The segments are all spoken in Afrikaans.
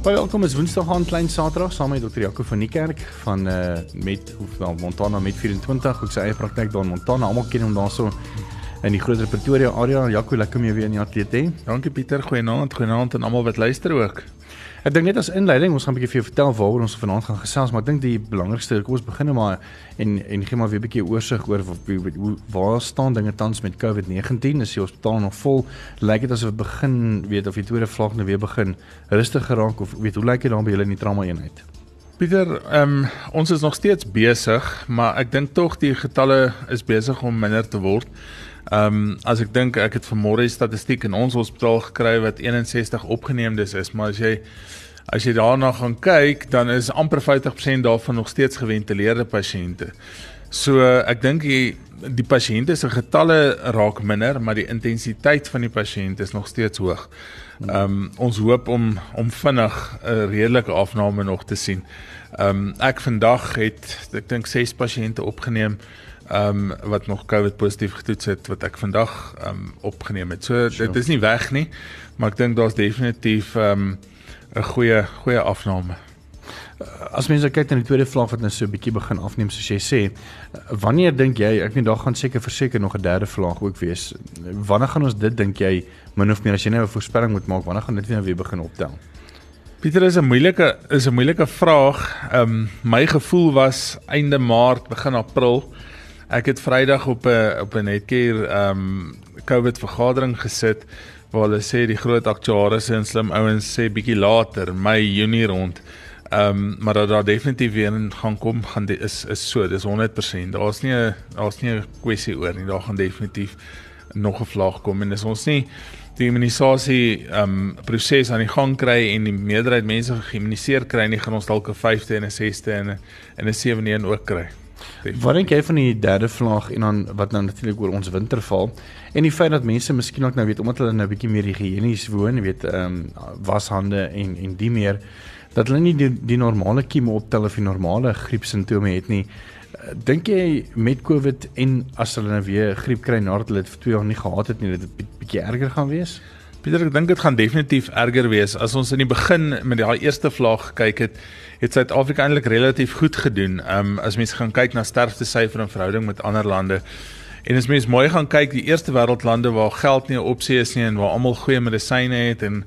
Baie welkom is Woensdag aan klein Saterdag saam met Dr. Jaco van die kerk van uh met hoewel Montana met 24 ook sy eie praktyk daar in Montana. Almal ken hom daarso in die groter Pretoria area. Jaco, lekker om jou weer in die ateljee. Dankie Pieter, goeienaand, goeienaand aan almal wat luister ook. Ek dink net as inleiding, ons gaan 'n bietjie vir jou vertel waaroor ons vanaand gaan gesels, maar ek dink die belangrikste, kom ons begin nou maar en en gee maar weer 'n bietjie oorsig oor hoe waar staan dinge tans met COVID-19? Is die hospitaal nog vol? Lyk dit asof begin weet of die tweede vlak nou weer begin rustig geraak of weet hoe lyk dit dan by julle in die trauma eenheid? Pieter, ehm um, ons is nog steeds besig, maar ek dink tog die getalle is besig om minder te word. Ehm um, as ek dink ek het vanmôre die statistiek in ons hospitaal gekry wat 61 opgeneemdes is, maar as jy as jy daarna gaan kyk, dan is amper 50% daarvan nog steeds geventileerde pasiënte. So ek dink die die pasiënte se getalle raak minder, maar die intensiteit van die pasiënte is nog steeds hoog. Ehm um, ons hoop om om vinnig 'n redelike afname nog te sien. Ehm um, ek vandag het ek dink 6 pasiënte opgeneem ehm um, wat nog COVID positief getoets het wat ek vandag ehm um, opgeneem het. So sure. dit is nie weg nie, maar ek dink daar's definitief ehm um, 'n goeie goeie afname. As mense kyk na die tweede vlak wat nou so 'n bietjie begin afneem soos jy sê, wanneer dink jy, ek weet daar gaan seker verseker nog 'n derde vlak ook wees. Wanneer gaan ons dit dink jy min of meer as jy nou 'n voorspelling moet maak, wanneer gaan dit nou weer begin optel? Pieter is 'n moeilike is 'n moeilike vraag. Ehm um, my gevoel was einde Maart, begin April. Ek het Vrydag op 'n op 'n netkeer ehm um, COVID vergadering gesit waar hulle sê die groot aktuaries en slim ouens sê bietjie later, Mei, Junie rond. Ehm um, maar dat daar definitief weer gaan kom gaan die, is is so, dis 100%. Daar's nie 'n daar's nie 'n kwessie oor nie. Daar gaan definitief nog 'n vlaag kom en as ons nie die immunisasie ehm um, proses aan die gang kry en die meerderheid mense geïmmuniseer kry, nie gaan ons dalk 'n 5de en 'n 6de en 'n 'n 7de een ook kry. Wat dink jy van die derde vlaag en dan wat nou natuurlik oor ons winter val en die feit dat mense miskien ook nou weet omdat hulle nou 'n bietjie meer higiënies woon, weet ehm um, washande en en die meer dat hulle nie die, die normale kieme optel of die normale griep simptome het nie. Eh, dink jy met COVID en as hulle nou weer griep kry nadat hulle dit vir 2 jaar nie gehad het nie, dit 'n bietjie erger gaan wees? Pieter, ek dink dit gaan definitief erger wees. As ons in die begin met daai eerste vlaag gekyk het, het Suid-Afrika eintlik relatief goed gedoen. Ehm um, as mens gaan kyk na sterfte syfer in verhouding met ander lande. En as mens mooi gaan kyk, die eerste wêreldlande waar geld nie 'n opsie is nie en waar almal goeie medisyne het en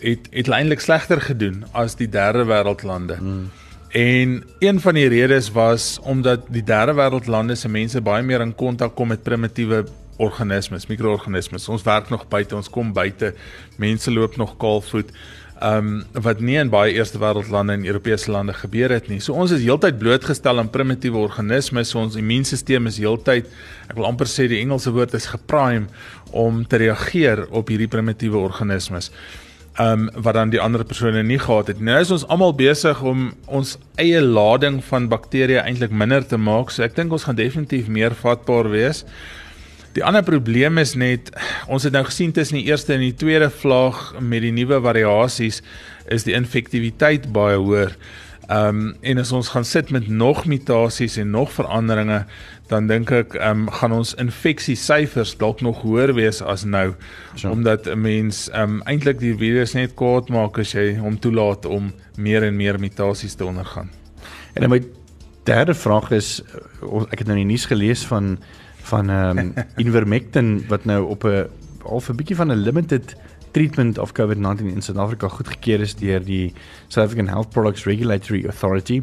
het het eintlik slegter gedoen as die derde wêreldlande. Hmm. En een van die redes was omdat die derde wêreldlande se mense baie meer in kontak kom met primitiewe organismes, mikroorganismes. Ons werk nog buite, ons kom buite. Mense loop nog kaalvoet. Ehm um, wat nie in baie eerste wêreldlande en Europese lande gebeur het nie. So ons is heeltyd blootgestel aan primitiewe organismes. So ons immuunstelsel is heeltyd, ek wil amper sê die Engelse woord is geprime om te reageer op hierdie primitiewe organismes. Ehm um, wat dan die ander persone nie gehad het. Nou is ons almal besig om ons eie lading van bakterieë eintlik minder te maak. So ek dink ons gaan definitief meer vatbaar wees. Die ander probleem is net ons het nou gesien tussen die eerste en die tweede vlaag met die nuwe variasies is die infektiwiteit baie hoër. Ehm um, en as ons gaan sit met nog mutasies en nog veranderinge, dan dink ek ehm um, gaan ons infeksiesyfers dalk nog hoër wees as nou so. omdat 'n mens ehm um, eintlik die virus net kwaad maak as jy hom toelaat om meer en meer mutasies te ondergaan. En dan my derde vraag is ek het nou in die nuus gelees van van ehm um, Ivermectin wat nou op 'n half 'n bietjie van 'n limited treatment of COVID-19 in Suid-Afrika goedgekeur is deur die South African Health Products Regulatory Authority.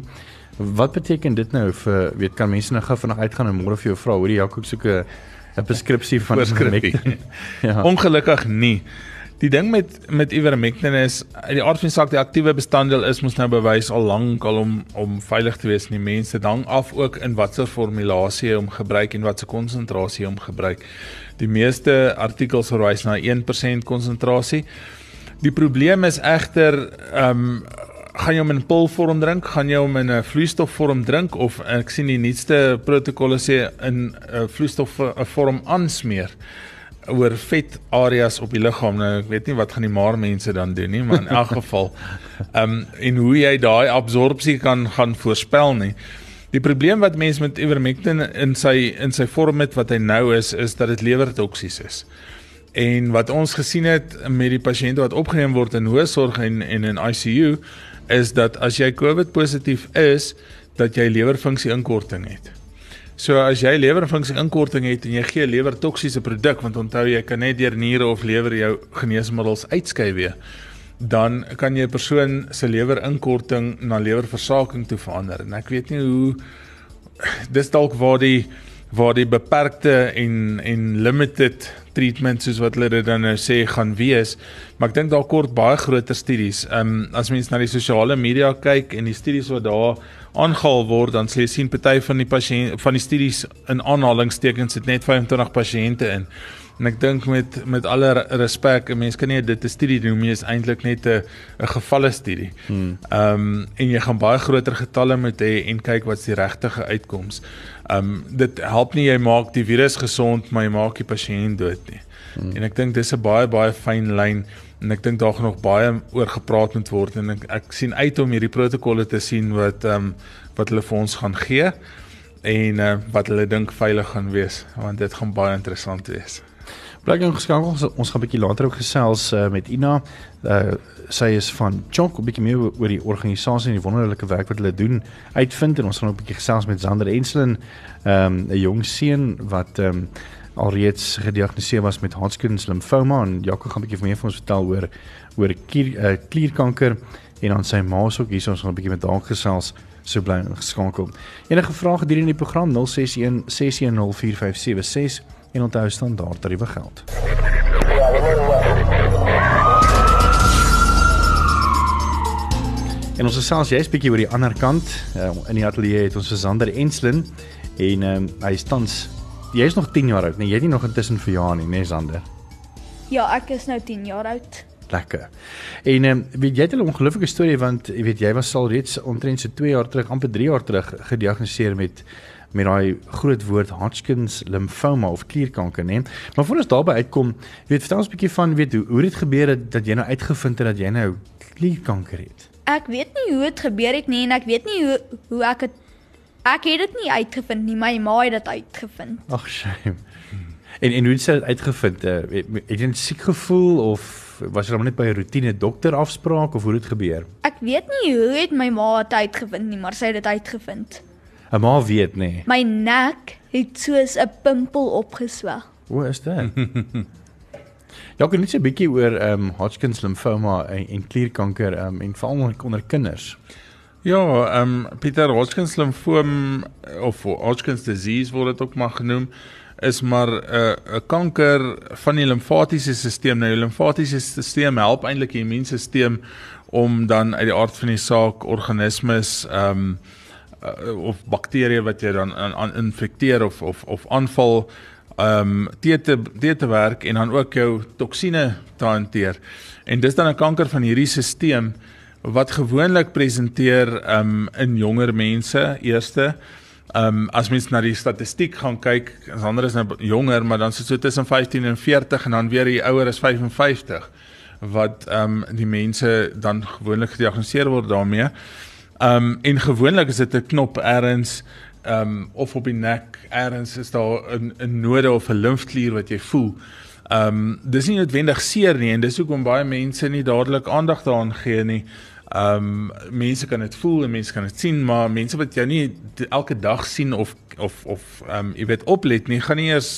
Wat beteken dit nou vir weet kan mense nou gou vanaand uitgaan en môre vir jou vra hoor jy ook soek 'n 'n preskripsie van Ivermectin? ja. Ongelukkig nie. Die ding met met ivermectin is die aard van die saak die aktiewe bestanddeel is mos nou bewys al lank al om om veilig te wees in die mense dan af ook in watter formulasie om gebruik en watse konsentrasie om gebruik. Die meeste artikels verwys na 1% konsentrasie. Die probleem is egter ehm um, gaan jy hom in pilvorm drink, gaan jy hom in 'n vloeistofvorm drink of ek sien die nuutste protokolle sê in 'n vloeistofvorm aansmeer oor vet areas op die liggaam. Nou ek weet nie wat gaan die maar mense dan doen nie, maar in elk geval ehm um, en hoe jy daai absorpsie kan gaan voorspel nie. Die probleem wat mense met ivermectin in sy in sy vorm het wat hy nou is is dat dit lewertoksies is. En wat ons gesien het met die pasiënte wat opgeneem word in hoë sorg en en in ICU is dat as jy COVID positief is, dat jy lewerfunksie inkorting het. So as jy lewerfunksie inkorting het en jy gee lewer toksiese produk want onthou jy kan net deur niere of lewer jou geneesmiddels uitskei weer dan kan jy 'n persoon se lewer inkorting na lewerversaking toe verander. En ek weet nie hoe dis dalk waar die waar die beperkte en en limited treatment soos wat hulle dit dan nou sê gaan wees. Maar ek dink daar kort baie groter studies. Um, as mens na die sosiale media kyk en die studies wat daar aangehaal word dan sê jy sien party van die pasiënt van die studies in aanhalingstekens het net 25 pasiënte in En ek dink met met alle respek, 'n mens kan nie dit 'n studie noem nie, is eintlik net 'n 'n gevalle studie. Hmm. Ehm um, en jy gaan baie groter getalle moet hê en kyk wat's die regte uitkoms. Ehm um, dit help nie jy maak die virus gesond, maar jy maak die pasiënt dood nie. Hmm. En ek dink dis 'n baie baie fyn lyn en ek dink daar gaan nog baie oor gepraat moet word en ek, ek sien uit om hierdie protokolle te sien wat ehm um, wat hulle vir ons gaan gee en uh, wat hulle dink veilig gaan wees want dit gaan baie interessant wees. Bly gou geskakel ons ons gaan 'n bietjie later ook gesels uh, met Ina. Uh, sy is van Chonk, 'n bietjie meer oor die organisasie en die wonderlike werk wat hulle doen uitvind en ons gaan ook 'n bietjie gesels met Zander Enslin, ehm, 'n um, jong seun wat ehm um, alreeds gediagnoseer was met Hodgkin's limfoma en Jaco gaan 'n bietjie meer vir ons vertel oor oor kier, uh, klierkanker en dan sy ma se ook hier ons gaan 'n bietjie met haar gesels so bly geskakel. Enige vrae gedurende die program 061 610 4576 en onthou standaard tariewe geld. En ons gesels jy's bietjie oor die ander kant. Uh, in die ateljee het ons Sander Enslin en um, hy is tans jy's nog 10 jaar oud, nee, jy het nie nog intussen verjaar nie, nee Sander. Ja, ek is nou 10 jaar oud. Lekker. En ehm um, weet jy het 'n ongelooflike storie want jy weet jy was al reeds omtrent so 2 jaar terug, amper 3 jaar terug gediagnoseer met met daai groot woord Hodgkin's limfoma of klierkanker, né? Maar voor ons daarby uitkom, weet vertel ons 'n bietjie van weet hoe hoe dit gebeur het dat jy nou uitgevind het dat jy nou klierkanker het. Ek weet nie hoe dit gebeur het nie en ek weet nie hoe hoe ek het ek het dit nie uitgevind nie, my ma het dit uitgevind. Ag, shame. En en hoe het jy dit uitgevind? Uh, het jy net siek gevoel of was jy net by 'n roetine dokter afspraak of hoe het dit gebeur? Ek weet nie hoe het my ma dit uitgevind nie, maar sy het dit uitgevind. 'n Ma weet nê. My nek het soos 'n pimpel opgeswel. O, is dit? ja, kan net 'n bietjie oor ehm um, Hodgkin's limfoma en, en klierkanker ehm um, en veral onder kinders. Ja, ehm um, Pieter Hodgkin's limfoom of Hodgkin's disease word dit ook maar genoem is maar 'n uh, 'n kanker van die limfatiese stelsel. Nou die limfatiese stelsel help eintlik die immuunstelsel om dan uit die aard van die saak organismes ehm um, uh, of bakterieë wat jy dan aan, aan infekteer of of of aanval ehm um, te te te werk en dan ook jou toksine te hanteer. En dis dan 'n kanker van hierdie stelsel wat gewoonlik presenteer um, in jonger mense eerste um, as mens na die statistiek gaan kyk, ander is nou jonger, maar dan sit so tussen 15 en 40 en dan weer die ouer is 55 wat ehm um, die mense dan gewoonlik gediagnoseer word daarmee. Ehm um, en gewoonlik is dit 'n knop ergens ehm um, of op die nek ergens is daar 'n 'n node of 'n limfklier wat jy voel. Ehm um, dis nie noodwendig seer nie en dis hoekom baie mense nie dadelik aandag daaraan gee nie. Ehm um, mense kan dit voel en mense kan dit sien, maar mense wat jou nie elke dag sien of of of ehm um, jy weet oplet nie, gaan nie eers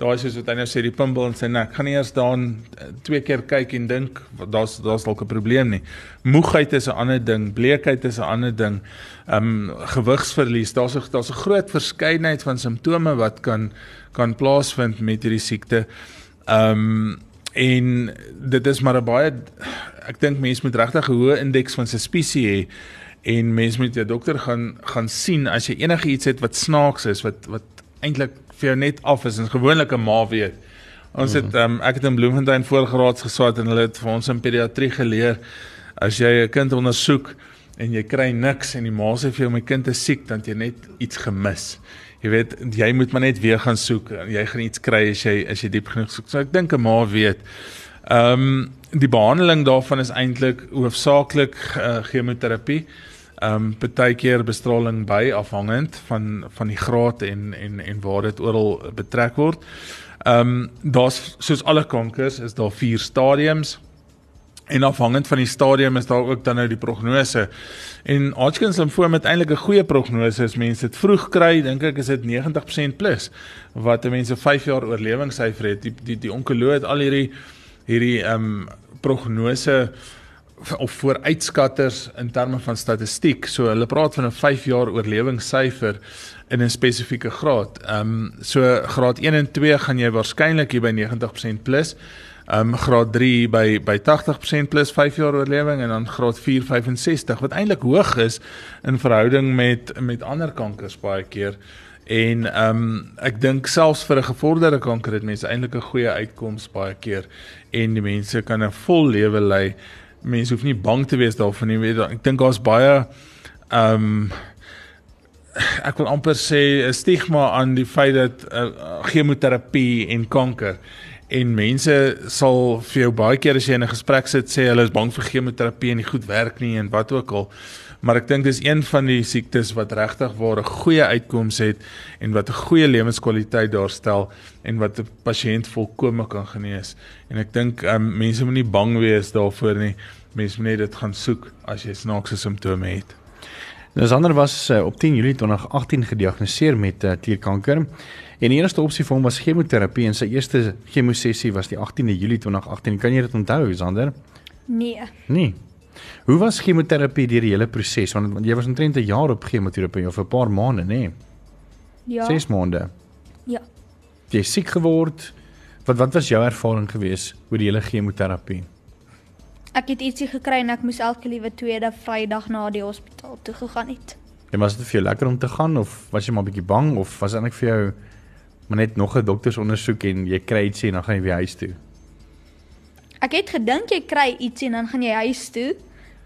daai soos wat hy nou sê die pimpel en sy nek, gaan nie eers daan eh, twee keer kyk en dink daar's daar's dalk 'n probleem nie. Moegheid is 'n ander ding, bleekheid is 'n ander ding. Ehm um, gewigsverlies, daar's 'n daar's 'n groot verskeidenheid van simptome wat kan kan plaasvind met hierdie siekte. Ehm um, en dit is maar 'n baie ek dink mense moet regtig 'n hoë indeks van suspisie hê en mense moet jou dokter gaan gaan sien as jy enige iets het wat snaaks is wat wat eintlik vir jou net af is en gewoonlik 'n ma weet. Ons het um, ek het in Bloemfontein voorgeraads geswat en hulle het vir ons in pediatrie geleer as jy 'n kind ondersoek en jy kry niks en die ma sê vir jou my kind is siek dan jy net iets gemis. Jy weet jy moet maar net weer gaan soek. Jy gaan iets kry as jy as jy diep genoeg soek. So ek dink 'n ma weet. Ehm um, die behandeling daarvan is eintlik hoofsaaklik uh, chemoterapie. Ehm um, partykeer bestraling by afhangend van van die graad en en en waar dit oral betrek word. Ehm um, daar's soos alle kankers is daar vier stadiums. En afhangend van die stadium is daar ook dan nou die prognose. En Hodgkin limfoom het eintlik 'n goeie prognose as mense dit vroeg kry, dink ek is dit 90% plus wat mense 5 jaar oorlewingssyfer het. Die die die onkoloog het al hierdie hierdie ehm um, prognose of vooruitskatters in terme van statistiek. So hulle praat van 'n 5 jaar oorlewingssyfer in 'n spesifieke graad. Ehm um, so graad 1 en 2 gaan jy waarskynlik hier by 90% plus. Ehm um, graad 3 by by 80% plus 5 jaar oorlewing en dan graad 4 65 wat eintlik hoog is in verhouding met met ander kankers baie keer. En ehm um, ek dink selfs vir 'n gevorderde kanker het mense eintlik 'n goeie uitkoms baie keer en die mense kan 'n vol lewe lei mense hoef nie bang te wees daarvan nie. Ek dink daar's baie ehm um, ek wil amper sê 'n stigma aan die feit dat uh, chemoterapie en kanker en mense sal vir jou baie keer as jy in 'n gesprek sit sê hulle is bang vir chemoterapie en dit goed werk nie en wat ook al. Maar ek dink dis een van die siektes wat regtig waar 'n goeie uitkoms het en wat 'n goeie lewenskwaliteit daarstel en wat 'n pasiënt volkome kan genees. En ek dink um, mense moet nie bang wees daarvoor nie. Mense moet net dit gaan soek as jy snaakse simptome het. Nou Sander was uh, op 10 Julie 2018 gediagnoseer met uh, klierkanker. En die enigste opsie vir hom was chemoterapie en sy eerste chemosessie was die 18de Julie 2018. Kan jy dit onthou, Sander? Nee. Nee. Hoe was chemoterapie deur die hele proses? Want jy was omtrent 'n jaar op chemoterapie of 'n paar maande, nê? Nee? Ja. 6 maande. Ja. Jy siek geword. Wat wat was jou ervaring gewees oor die hele chemoterapie? Ek het ietsie gekry en ek moes elke liewe tweede Vrydag na die hospitaal toe gegaan het. En was dit vir jou lekker om te gaan of was jy maar 'n bietjie bang of was dit eintlik vir jou maar net nog 'n doktersondersoek en jy kry ietsie en dan gaan jy weer huis toe? Ek het gedink jy kry ietsie en dan gaan jy huis toe,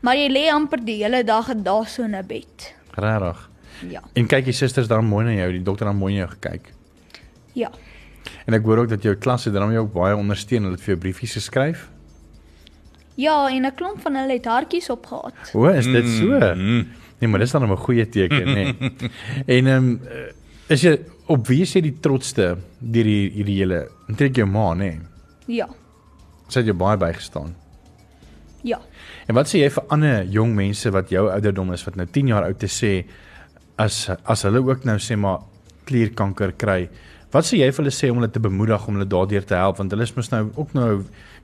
maar jy lê amper die hele dag daar so in 'n bed. Regtig? Ja. En kyk jy susters dan mooi na jou, die dokter dan mooi na jou gekyk. Ja. En ek hoor ook dat jou klas het dan jou ook baie ondersteun, hulle het vir jou briefies geskryf. Ja, en 'n klomp van hulle het hartjies opgehad. O, is dit so? Mm. Nee, maar dis dan 'n goeie teken, nê. Nee. en ehm um, is jy op wie is jy die trotste deur die hierdie hele trek jou ma, nê? Nee. Ja. Sy het jou baie bygestaan. Ja. En wat sê jy vir ander jong mense wat jou ouderdom is wat nou 10 jaar oud te sê as as hulle ook nou sê maar klierkanker kry? Wat sê jy vir hulle sê om hulle te bemoedig om hulle daardeur te help want hulle is mos nou ook nou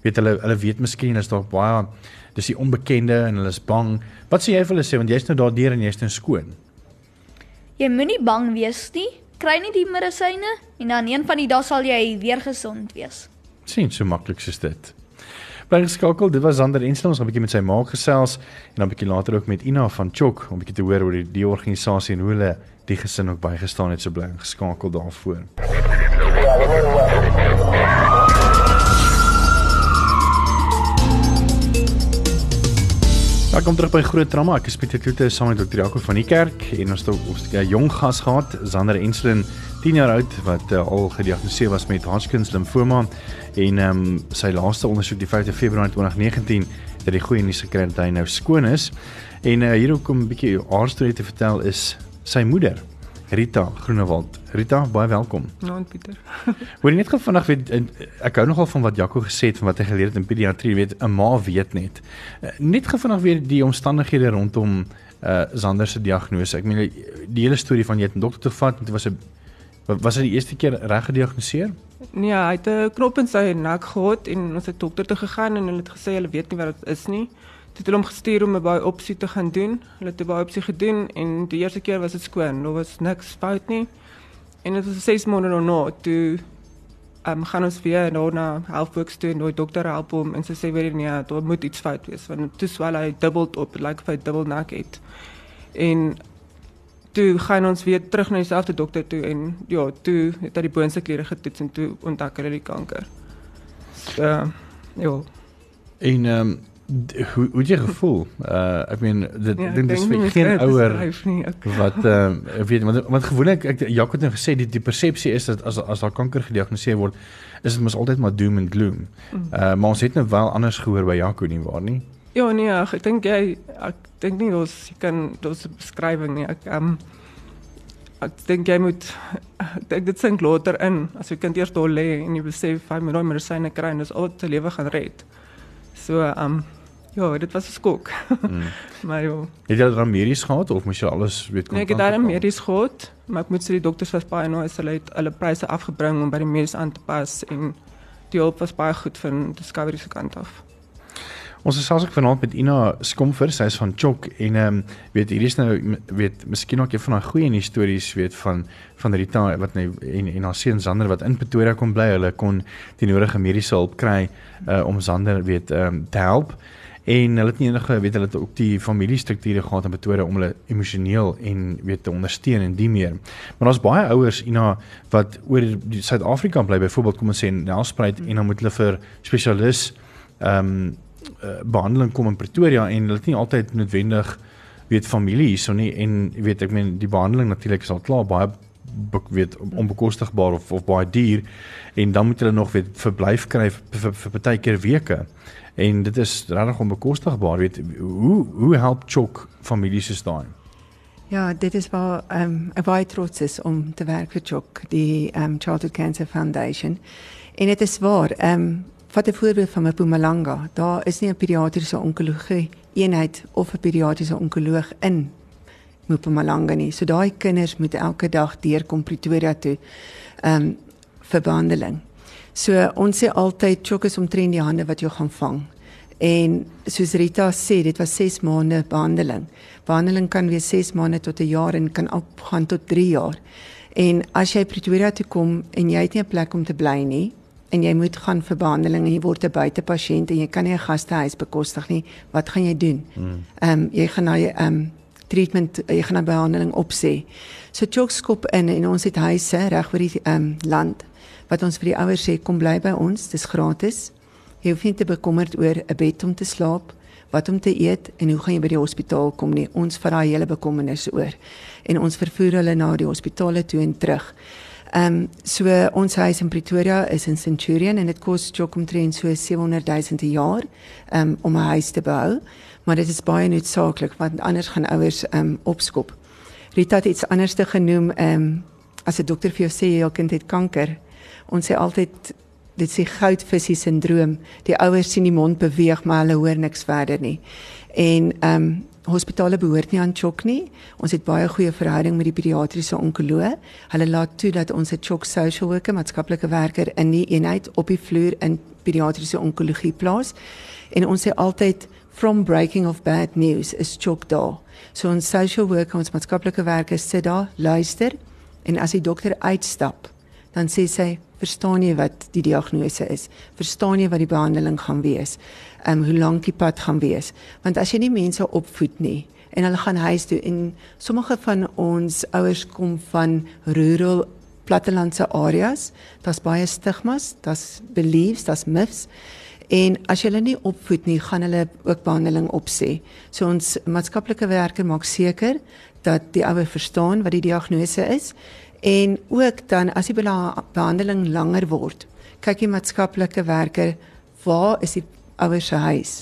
weet hulle hulle weet miskien is daar baie dis die onbekende en hulle is bang. Wat sê jy vir hulle sê want jy's nou daardeur en jy's nou skoon? Jy moenie bang wees nie. Kry nie die medisyne en dan een van die dae sal jy weer gesond wees. sien so maklik soos dit. Bly geskakel, dit was Zander Ensel ons gaan 'n bietjie met sy ma gesels en dan 'n bietjie later ook met Ina van Chok om 'n bietjie te hoor oor die, die organisasie en hoe hulle die gesin ook bygestaan het so bly geskakel daarvoor. Welkom terug by Groot Drama. Ek is Pieter Kloete saam met Dr. Jaco van die kerk en ons het 'n jong gas gehad, Zander Enslin, 10 jaar oud wat uh, al gediagnoseer was met Hodgkin limfoma en ehm um, sy laaste ondersoek die 5de Februarie 2019 het hy goeie nuus gekry dat hy nou skoon is. En uh, hier ook om 'n bietjie haar storie te vertel is sy moeder, Rita Groenewald. Rita, baie welkom. Nou, Pieter. Hoor jy net gou vandag weet en ek hou nogal van wat Jaco gesê het van wat hy geleer het in pediatrie, weet 'n ma weet net. Eh, Net gou vandag weer die omstandighede rondom uh Zander se diagnose. Ek meen die hele storie van jy het 'n dokter toe vat en dit was 'n was dit die eerste keer reg gediagnoseer? Nee, hy het 'n knop in sy nek gehad en ons het dokter toe gegaan en hulle het gesê hulle weet nie wat dit is nie. Toe het hulle hom gestuur om 'n biopsie te gaan doen. Hulle het 'n biopsie gedoen en die eerste keer was dit skoon. Daar was niks fout nie. En dit was 6 maande daarna toe ehm um, gaan ons weer nou na Healthworks toe en die dokter help hom en sy sê weer nee, daar moet iets fout wees want toe swel hy dubbel op, lyk of hy dubbel nek het. En toe gaan ons weer terug na dieselfde dokter toe en ja, toe het hy die boonste kliere getoets en toe ontdek hulle die kanker. So, ja. En ehm um, hoe hoe jy gevoel? Uh ek meen dit ja, dink dis vir geen ouer wat ehm uh, weet want want gewoonlik ek Jaco het nou gesê die die persepsie is dat as as daar kanker gediagnoseer word is dit mos altyd maar doom and gloom. Uh maar ons het nou wel anders gehoor by Jaco nie waar nie? Ja nee, ag, ek dink jy ek dink nie ons kan daar's 'n beskrywing nie. Ek um, ek dink jy moet ek dink dit sink later in as jy kind eers daar lê en jy besef hy moet daai medisyne kry en dis al wat sy lewe gaan red. So um, ja, dit was 'n skok. Mm. maar ja. Het jy dan medies gehad of moes jy alles weet kon? Nee, ek het dan medies gehad, maar ek moet sê die dokters was baie nou, hulle het hulle pryse afgebring om by die medies aan te pas en die hulp was baie goed van Discovery se kant af. Ons is selfs ook vanaand met Ina Skomfer, sy is van Chok en ehm um, weet hierdie is nou weet miskien ook een van daai goeie stories weet van van Rita wat nou en en haar seun Sander wat in Pretoria kom bly, hulle kon die nodige mediese hulp kry uh, om Sander weet ehm um, te help en hulle het nie enige weet hulle het ook die familiestrukture gehad in Pretoria om hulle emosioneel en weet te ondersteun en die meer. Maar daar's baie ouers Ina wat oor Suid-Afrika bly byvoorbeeld kom ons sê in Nelspruit en dan moet hulle vir spesialis ehm um, uh, behandeling kom in Pretoria en hulle het nie altyd noodwendig weet familie hierso nie en weet ek meen die behandeling natuurlik is al klaar baie weet onbekostigbaar of of baie duur en dan moet hulle nog weet verblyf kry vir vir baie keer weke en dit is regtig onbekostigbaar weet hoe hoe help chok families soos daai Ja, dit is waar ehm um, 'n baie trots is om te werk vir Chok, die ehm um, Childhood Cancer Foundation. En dit is waar, ehm um, Vat 'n voorbeeld van Mpumalanga. Daar is nie 'n pediatriese onkologie eenheid of 'n pediatriese onkoloog in Mpumalanga nie. So daai kinders moet elke dag deurkom Pretoria toe ehm um, vir behandeling. So ons sê altyd chokkes omtrent die hande wat jy gaan vang. En soos Rita sê, dit was 6 maande behandeling. Behandeling kan wees 6 maande tot 'n jaar en kan opgaan tot 3 jaar. En as jy Pretoria toe kom en jy het nie 'n plek om te bly nie, en jy moet gaan vir behandeling en jy word 'n buitepasiënt en jy kan nie 'n gastehuis bekostig nie, wat gaan jy doen? Hmm. Ehm um, jy gaan na jy ehm um, treatment jy gaan na behandeling opsê. So Chokskop in en ons het huise reg oor die ehm um, land wat ons vir die ouers sê kom bly by ons, dis gratis. Jy hoef nie te bekommerd oor 'n bed om te slaap, wat om te eet en hoe gaan jy by die hospitaal kom nie. Ons vat daai hele bekommernis oor en ons vervoer hulle na die hospitale toe en terug. Ehm um, so ons huis in Pretoria is in Centurion en dit kos jok omtrent so 700 000 per jaar um, om 'n huis te bou. Maar dit is baie noodsaaklik want anders gaan ouers ehm um, opskop. Rita het iets anders te genoem ehm um, as 'n dokter vir jou sê jou kind het kanker. Ons sê altyd dit sê goudvisie sindroom. Die ouers sien die mond beweeg maar hulle hoor niks verder nie. En ehm um, hospitale behoort nie aan Chok nie. Ons het baie goeie verhouding met die pediatriese onkoloog. Hulle laat toe dat ons 'n Chok social worker, maatskaplike werker in die eenheid op die vloer in pediatriese onkologie plaas. En ons sê altyd from breaking of bad news is Chok daar. So ons social worker, ons maatskaplike werker sit daar, luister en as die dokter uitstap, dan sê sy, "Verstaan jy wat die diagnose is? Verstaan jy wat die behandeling gaan wees?" um, hoe lank die pad gaan wees. Want as jy nie mense opvoed nie en hulle gaan huis toe en sommige van ons ouers kom van rural plattelandse areas, daar's baie stigmas, daar's beliefs, daar's myths. En as jy hulle nie opvoed nie, gaan hulle ook behandeling opsê. So ons maatskaplike werker maak seker dat die ouer verstaan wat die diagnose is en ook dan as die behandeling langer word, kyk die maatskaplike werker waar is die ouers se huis.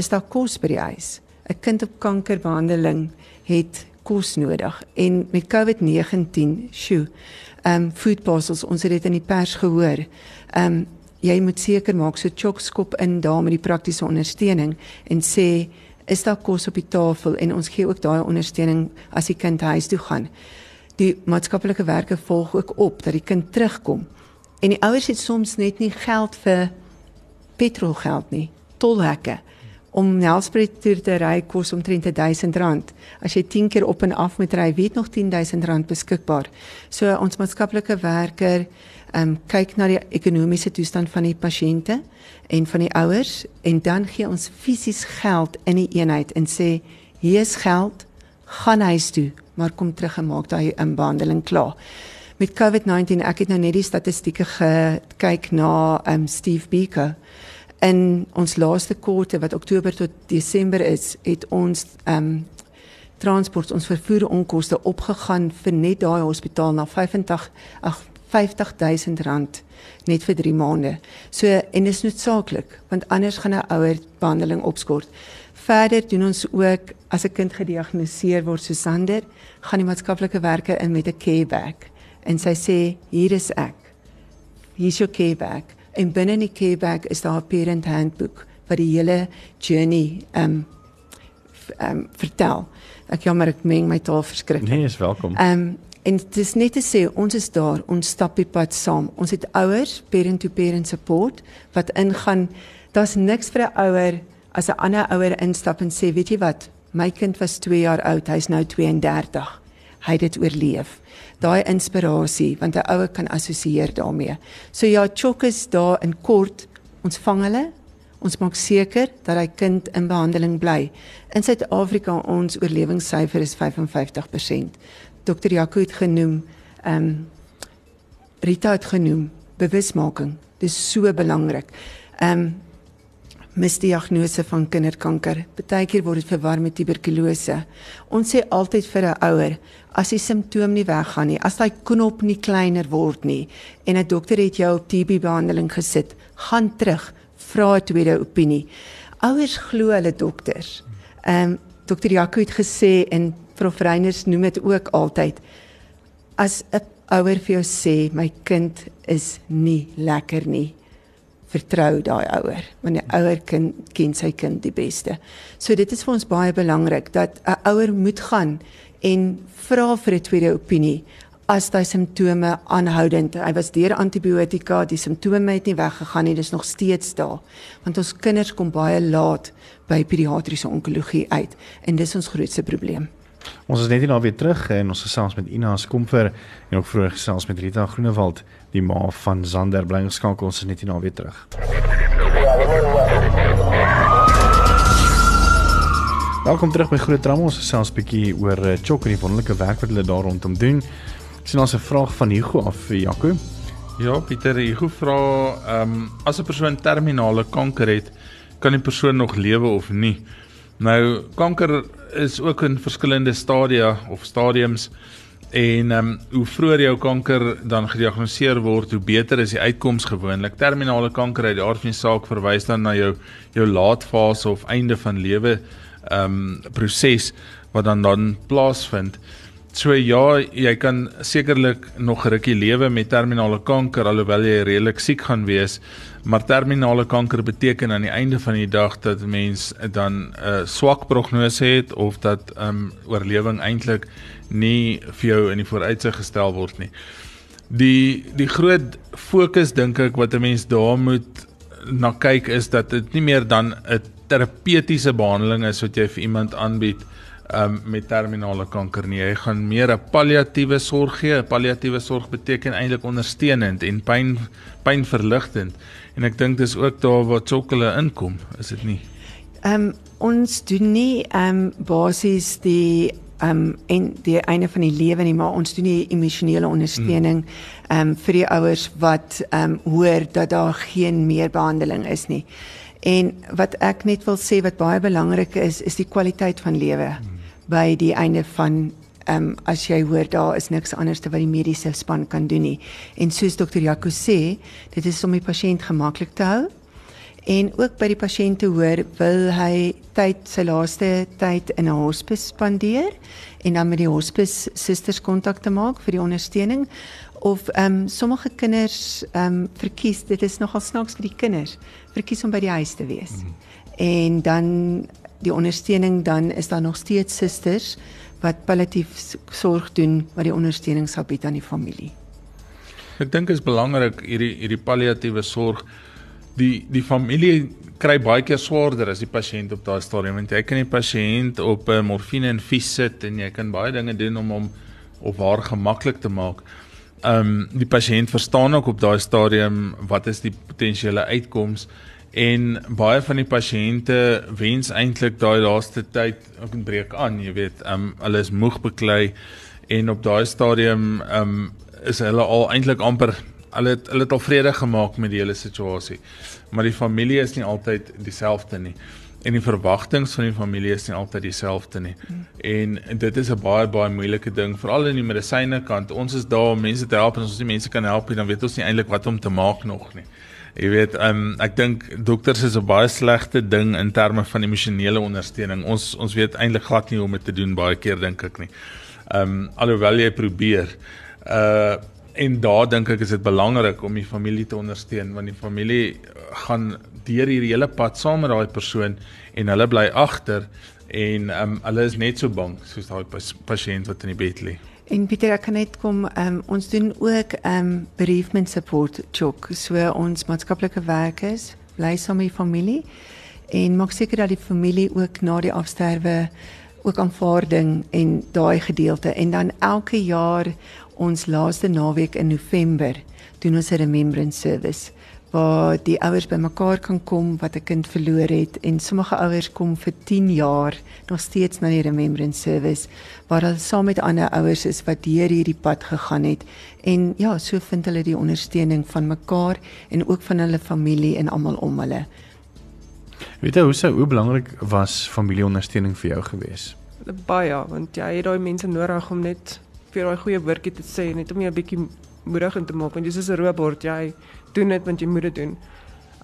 Is daar kos by die huis? 'n Kind op kankerbehandeling het kos nodig en met COVID-19, sjoe. Ehm um, food parcels, ons het dit in die pers gehoor. Ehm um, jy moet seker maak so chokskop in daar met die praktiese ondersteuning en sê is daar kos op die tafel en ons gee ook daai ondersteuning as die kind huis toe gaan. Die maatskaplike werker volg ook op dat die kind terugkom. En die ouers het soms net nie geld vir petrolgeld nie tolhekke om Nelspruit toe te ry kos omtrent R1000. As jy 10 keer op en af moet ry, weet nog R10000 beskikbaar. So ons maatskaplike werker ehm um, kyk na die ekonomiese toestand van die pasiënte en van die ouers en dan gee ons fisies geld in die eenheid en sê hier is geld, gaan huis toe, maar kom terug en maak daai inbehandeling klaar. Met COVID-19, ek het nou net die statistieke gekyk na ehm um, Steve Beaker in ons laaste kwartaal wat Oktober tot Desember is, het ons ehm um, transport ons vervoer onkoste opgegaan vir net daai hospitaal na 85 ag 50000 rand net vir 3 maande. So en is noodsaaklik want anders gaan 'n ouer behandeling opskort. Verder doen ons ook as 'n kind gediagnoseer word so Sander, gaan die maatskaplike werker in met 'n care bag en sy sê hier is ek. Hier is jou care bag. En binne in die care bag is daar 'n parent handbook wat die hele journey um, um, vertel. Ek jammer ek meng my taal verskriklik. Nee, is welkom. Um, en dit is net te sê ons is daar, ons stap die pad saam. Ons het ouers, parent to parent support wat ingaan. Daar's niks vir 'n ouer as 'n ander ouer instap en sê, weet jy wat, my kind was 2 jaar oud, hy's nou 32. Hy het dit oorleef. Daai inspirasie, want 'n ouer kan assosieer daarmee. So ja, Chok is daar in kort. Ons vang hulle. Ons maak seker dat hy kind in behandeling bly. In Suid-Afrika ons oorlewingssyfer is 55%. Dr. Jaco het genoem, ehm um, Rita het genoem bewusmaking. Dis so belangrik. Ehm um, misdiagnose van kinderkanker. Partykeer word dit verwar met tuberkulose. Ons sê altyd vir 'n ouer, as die simptoom nie weggaan nie, as daai knop nie kleiner word nie en 'n dokter het jou op TB behandeling gesit, gaan terug, vra 'n tweede opinie. Ouers glo hulle dokters. Ehm um, dokter Jaco het gesê en prof Reiners noem dit ook altyd as 'n ouer vir jou sê my kind is nie lekker nie vertrou daai ouer want die ouer kind ken sy kind die beste. So dit is vir ons baie belangrik dat 'n ouer moet gaan en vra vir 'n tweede opinie as daai simptome aanhoudend. Hy was deur antibiotika, die simptome het nie weggegaan nie, dis nog steeds daar. Want ons kinders kom baie laat by pediatriese onkologie uit en dis ons grootste probleem. Ons is net hier nou weer terug en ons gesels met Ina Skomfer en ook vroeër gesels met Rita Groenewald, die ma van Zander bly geskakel. Ons is net hier nou weer terug. Welkom terug by Groot Drama. Ons gesels 'n bietjie oor uh, Chok en die wonderlike werk wat hulle daar rondom doen. Ek sien ons 'n vraag van Hugo af vir Jaco. Ja, Pieter, Hugo vra, ehm um, as 'n persoon terminale kanker het, kan die persoon nog lewe of nie? Nou, kanker is ook in verskillende stadia of stadiums en ehm um, hoe vroeër jou kanker dan gediagnoseer word, hoe beter is die uitkoms gewoonlik. Terminale kanker uit die aard van die saak verwys dan na jou jou laatfase of einde van lewe ehm um, proses wat dan dan plaasvind. So ja, jy kan sekerlik nog rukkie lewe met terminale kanker alhoewel jy redelik siek gaan wees, maar terminale kanker beteken aan die einde van die dag dat mens dan 'n uh, swak prognose het of dat ehm um, oorlewing eintlik nie vir jou in die vooruitsig gestel word nie. Die die groot fokus dink ek wat 'n mens daar moet na kyk is dat dit nie meer dan 'n terapeutiese behandeling is wat jy vir iemand aanbied um, met terminale kanker nie. Jy gaan meer 'n palliatiewe sorg gee. Palliatiewe sorg beteken eintlik ondersteunend en pyn pynverligtend. En ek dink dis ook daar waar Chokkele inkom, is dit nie? Ehm um, ons doen nie ehm um, basies die um, en die einde van die lewe nie, maar ons doen die emosionele ondersteuning hmm. ehm um, vir die ouers wat ehm um, hoor dat daar geen meer behandeling is nie. En wat ek net wil sê wat baie belangrik is, is die kwaliteit van lewe hmm. by die einde van ehm um, as jy hoor daar is niks anders te wat die mediese span kan doen nie. En soos dokter Jaco sê, dit is om die pasiënt gemaklik te hou. En ook by die pasiënte hoor wil hy tyd sy laaste tyd in 'n hospis spandeer en dan met die hospis susters kontak te maak vir die ondersteuning of ehm um, sommige kinders ehm um, verkies dit is nogal snaaks vir die kinders verkies om by die huis te wees. Mm. En dan die ondersteuning dan is daar nog steeds susters wat palliatief sorg doen wat die ondersteuning sal bied aan die familie. Ek dink is belangrik hierdie hierdie palliatiewe sorg die die familie kry baie keer swaarder as die pasiënt op daai stadium want jy kan die pasiënt op uh, morfine infuus sit en jy kan baie dinge doen om hom of haar gemaklik te maak. Ehm um, die pasiënt verstaan ook op daai stadium wat is die potensiële uitkoms en baie van die pasiënte wens eintlik daai laaste tyd ook breek aan, jy weet, ehm um, hulle is moeg beklei en op daai stadium ehm um, is hulle al eintlik amper hulle het hulle het al vrede gemaak met die hele situasie. Maar die familie is nie altyd dieselfde nie en die verwagtinge van die familie is nie altyd dieselfde nie. En dit is 'n baie baie moeilike ding veral in die medisyne kant. Ons is daar om mense te help en as ons nie mense kan help nie, dan weet ons nie eintlik wat om te maak nog nie. Jy weet, um, ek dink dokters is 'n baie slegte ding in terme van emosionele ondersteuning. Ons ons weet eintlik glad nie hoe om dit te doen baie keer dink ek nie. Ehm um, alhoewel jy probeer. Uh en daar dink ek is dit belangrik om die familie te ondersteun want die familie gaan deur hierdie hele pad saam met daai persoon en hulle bly agter en um, hulle is net so bang soos daai pasiënt wat in die bed lê. En Pieter, ek kan net kom, um, ons doen ook um bereavement support chok, so ons maatskaplike werkers bly saam met die familie en maak seker dat die familie ook na die afsterwe ook aanvaarding en daai gedeelte. En dan elke jaar ons laaste naweek in November doen ons 'n remembrance service waar die ouers bymekaar kan kom wat 'n kind verloor het. En sommige ouers kom vir 10 jaar nog steeds na die remembrance service waar hulle saam met ander ouers is wat deur hierdie pad gegaan het. En ja so vind hulle die ondersteuning van mekaar en ook van hulle familie en almal om hulle. Weet jy hoe sou hoe belangrik was familieondersteuning vir jou gewees? Baie want jy het daai mense nodig om net vir daai goeie woordjie te sê net om jou 'n bietjie moedig te maak want jy is 'n robot jy doen dit want jy moet dit doen.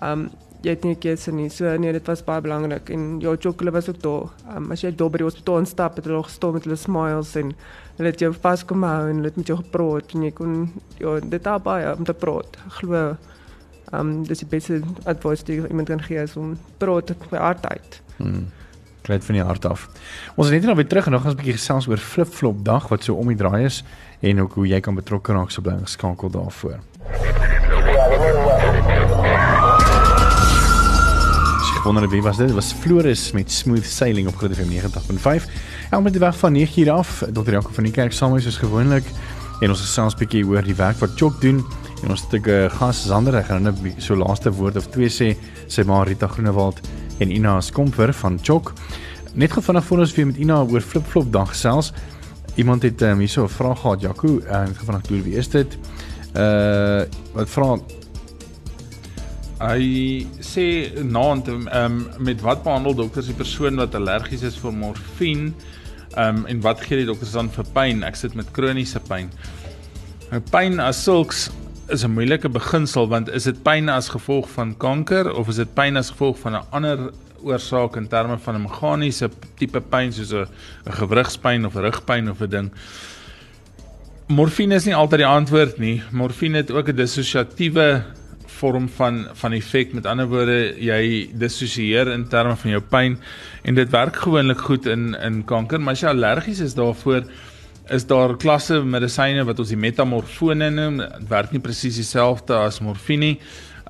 Um jy het nie keuse nie. So nee, dit was baie belangrik en ja, Chokole was ook daar. Um as jy daar by die hospitaal instap, het hulle gestaan met hulle smiles en hulle het jou vaskom hou en hulle het met jou gepraat en jy kon ja, dit daar baie om te praat. Glo um dis die beste advies wat iemand kan gee is om praat met hart uit. Hmm kleit van die hart af. Ons is net nou weer terug en nog ons 'n bietjie gesels oor flip-flop dag wat so om die draai is en ook hoe jy kan betrokke raak so bly geskakel daarvoor. Wonder wie was dit? Was Floris met Smooth Sailing op Groot FM 90.5. En met die weg van 9 hier af, Dr. Jaco van die kerk saam is soos gewoonlik en ons gesels 'n bietjie oor die werk wat Chok doen en ons het 'n uh, gas Sander ek gaan nou so laaste woord of twee sê sy ma Rita Groenewald en Ina Skomper van Chok. Net vanaand voor ons weer met Ina oor flip-flop dag gesels. Iemand het um, hierso 'n vraag gehad, Jaco, en ek vanaand doen wie is dit? Uh wat vra Hy sê naand um, met wat behandel dokters die persoon wat allergies is vir morfine um, en wat gee die dokters dan vir pyn? Ek sit met kroniese pyn. Nou pyn as sulks is 'n moeilike beginsel want is dit pyn as gevolg van kanker of is dit pyn as gevolg van 'n ander oorsaak in terme van 'n meganiese tipe pyn soos 'n gewrigspyn of rugpyn of 'n ding? Morfine is nie altyd die antwoord nie. Morfine het ook 'n dissosiatiewe vorm van van effek. Met ander woorde, jy dissosieer in terme van jou pyn en dit werk gewoonlik goed in in kanker, maar as jy allergies is daarvoor is daar klasse medisyne wat ons die metamorfone noem. Dit werk nie presies dieselfde as morfine nie.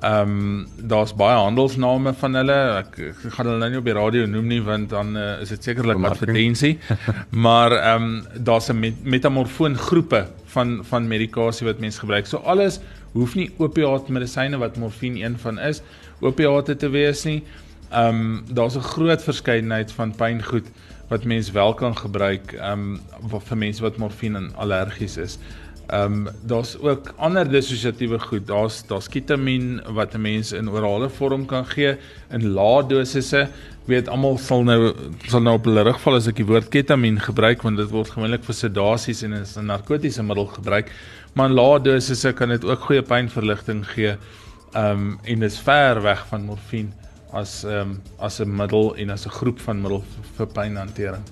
Ehm um, daar's baie handelsname van hulle. Ek, ek gaan hulle nou nie op die radio noem nie want dan uh, is dit sekerlik advertensie. maar ehm um, daar's 'n met, metamorfoon groepe van van medikasie wat mense gebruik. So alles hoef nie opiate medisyne wat morfine een van is, opiate te wees nie. Ehm um, daar's 'n groot verskeidenheid van pyngoed wat mense wel kan gebruik ehm um, vir mense wat morfine allergies is. Um, daar's ook ander dissosiatiewe goed. Daar's daar's ketamien wat 'n mens in orale vorm kan gee in lae dosisse. Ek weet almal sal nou sal nou op hulle rug val as ek die woord ketamien gebruik want dit word gewoonlik vir sedasies en is 'n narkotiese middel gebruik. Maar in lae dosisse kan dit ook goeie pynverligting gee. Um, en dit is ver weg van morfine as ehm um, as 'n middel en as 'n groep van middel vir pynhantering.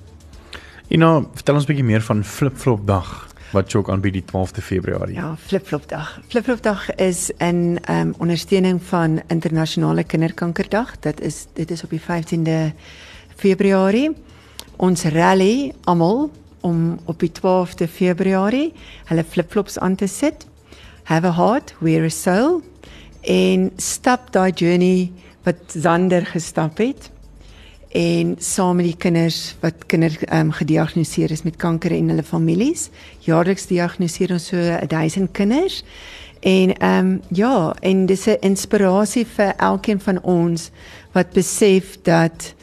Ina, vertel ons 'n bietjie meer van flip-flop dag wat Chok aanbied die 12de Februarie. Ja, Flip-flop dag. Flip-flop dag is 'n ehm um, ondersteuning van internasionale kinderkankerdag. Dit is dit is op die 15de Februarie. Ons rally almal om op die 12de Februarie hulle flip-flops aan te sit. Have a heart, wear a soul en stap daai journey wat Zander gestap het en saam met die kinders wat kinders ehm um, gediagnoseer is met kanker en hulle families. Jaarliks diagnoseer ons so 1000 kinders. En ehm um, ja, en dis 'n inspirasie vir elkeen van ons wat besef dat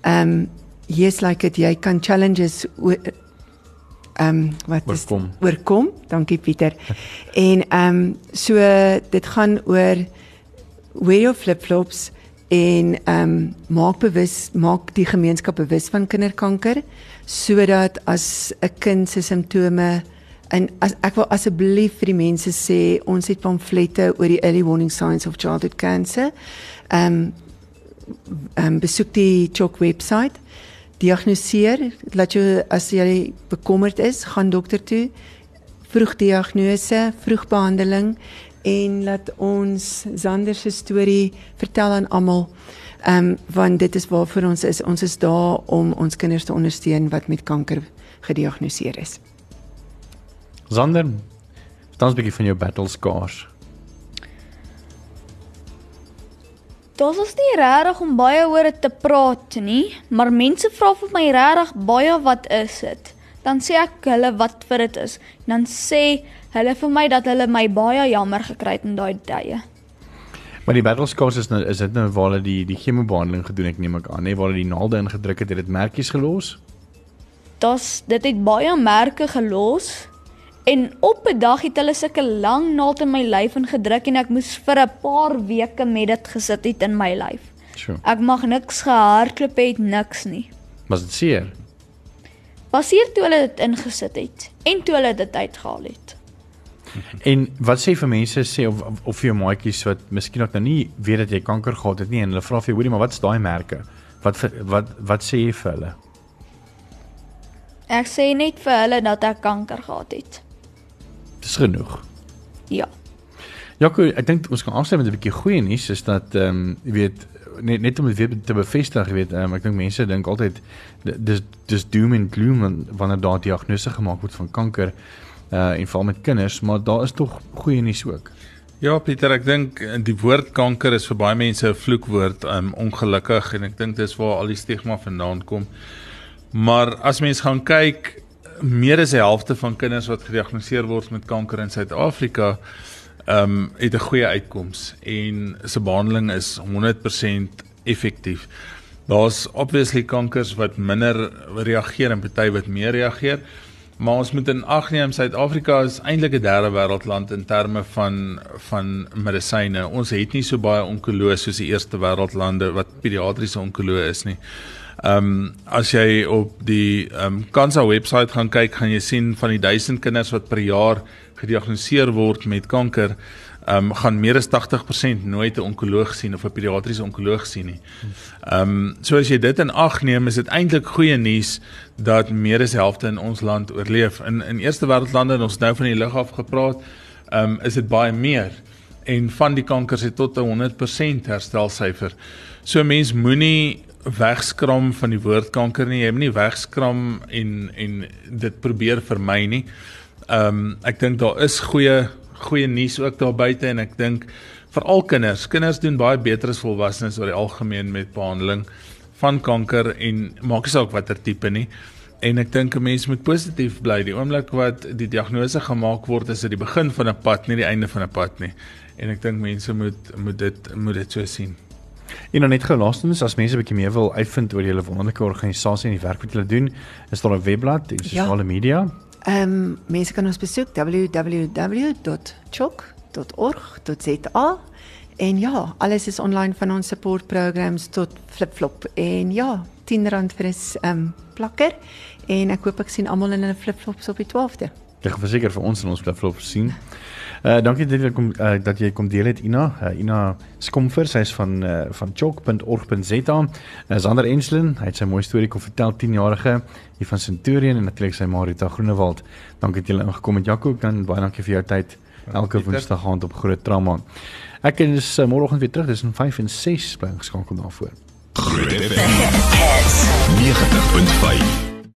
ehm um, yes like it jy kan challenges ehm um, wat is oorkom. oorkom. Dankie Pieter. en ehm um, so dit gaan oor wear your flip-flops en ehm um, maak bewus maak die gemeenskap bewus van kinderkanker sodat as 'n kind se simptome En as ek wil asseblief vir die mense sê, ons het pamflette oor die early warning signs of childhood cancer. Ehm um, ehm um, besoek die CHOC webwerf. Diagnoseer, laat jy as jy bekommerd is, gaan dokter toe. Vroeg diagnose, vroeg behandeling en laat ons Zander se storie vertel aan almal. Ehm um, want dit is waarvoor ons is. Ons is daar om ons kinders te ondersteun wat met kanker gediagnoseer is. Zander, vertel ons 'n bietjie van jou battle scars. Dit is nie regtig om baie oor dit te praat nie, maar mense vra vir my regtig baie wat is dit? Dan sê ek hulle wat vir dit is. Dan sê hulle vir my dat hulle my baie jammer gekry het in daai tye. Maar die battle scars is nou is dit nou waar hulle die die chemobehandeling gedoen ek neem ek aan, nê, waar hulle die naalde ingedruk het, het dit merkies gelos? Das dit het baie merke gelos. En op 'n dag het hulle sulke lang naald in my lyf ingedruk en ek moes vir 'n paar weke met dit gesit het in my lyf. Sjoe. Ek mag niks gehardloop het, niks nie. Was dit seer? Basier toe hulle dit ingesit het en toe hulle dit uitgehaal het. En wat sê vir mense sê of of vir jou maatjies wat miskien ook nou nie weet dat jy kanker gehad het nie en hulle vra vir jou hoorie maar wat's daai merke? Wat wat wat sê jy vir hulle? Ek sê net vir hulle dat ek kanker gehad het. Dis genoeg. Ja. Jaco, ek dink ons kan afsluit met 'n bietjie goeie nuus is dat ehm um, jy weet net net om dit weer te bevestig, weet, ehm um, ek dink mense dink altyd dis dis doom and gloom wan- wanneer daar diagnose gemaak word van kanker uh en veral met kinders, maar daar is tog goeie nuus ook. Ja Pieter, ek dink eh, die woord kanker is vir baie mense 'n vloekwoord, um ongelukkig en ek dink dis waar al die stigma vandaan kom. Maar as mens gaan kyk, meer as die helfte van kinders wat gediagnoseer word met kanker in Suid-Afrika, um het 'n goeie uitkoms en se behandeling is 100% effektief. Daar's obviously kankers wat minder reageer en party wat meer reageer. Maar ons moet in ag neem Suid-Afrika is eintlik 'n derde wêreldland in terme van van medisyne. Ons het nie so baie onkoloog soos die eerste wêreldlande wat pediatriese onkoloog is nie. Ehm um, as jy op die ehm um, Kansa webwerf gaan kyk, gaan jy sien van die 1000 kinders wat per jaar gediagnoseer word met kanker, ehm um, gaan meer as 80% nooit 'n onkoloog sien of 'n pediatriese onkoloog sien nie. Ehm um, so as jy dit in ag neem, is dit eintlik goeie nuus dat meer as helfte in ons land oorleef. In in eerste wêreldlande en ons nou van die lig af gepraat, ehm um, is dit baie meer en van die kankers het tot 'n 100% herstelsyfer. So mens moenie wegskram van die woord kanker nie. Jy moenie wegskram en en dit probeer vermy nie. Ehm um, ek dink daar is goeie goeie nuus ook daar buite en ek dink veral kinders, kinders doen baie beter as volwassenes oor die algemeen met behandeling van kanker en maak nie saak watter tipe nie. En ek dink 'n mens moet positief bly. Die oomblik wat die diagnose gemaak word, is dit die begin van 'n pad, nie die einde van 'n pad nie. En ek dink mense moet moet dit moet dit so sien. En dan net gou laastens as mense 'n bietjie meer wil uitvind oor julle wonderlike organisasie en die werk wat julle doen, is daar 'n webblad en sosiale media. Ehm um, mense kan ons besoek www.chok.org.za en ja, alles is online van ons support programs tot flipflop en ja, R10 vir 'n ehm um, plakker en ek hoop ek sien almal in hulle flipflops op die 12de. Ek gaan verseker vir ons in ons flip sien. Uh dankie dat jy kom uh, dat jy kom deel het Ina. Uh, Ina Skomfer, sy is van uh, van chok.org.za. Uh, Sander Enslin, hy het sy mooi storie kom vertel 10-jarige hier van Centurion en natuurlik sy Marita Groenewald. Dankie dat julle ingekom het Jaco, dan baie dankie vir jou tyd elke. Woensdag aand op Groot Trauma. Ek is uh, môreoggend weer terug, dis in 5 en 6 bly geskakel daarvoor. Groot FM 90.5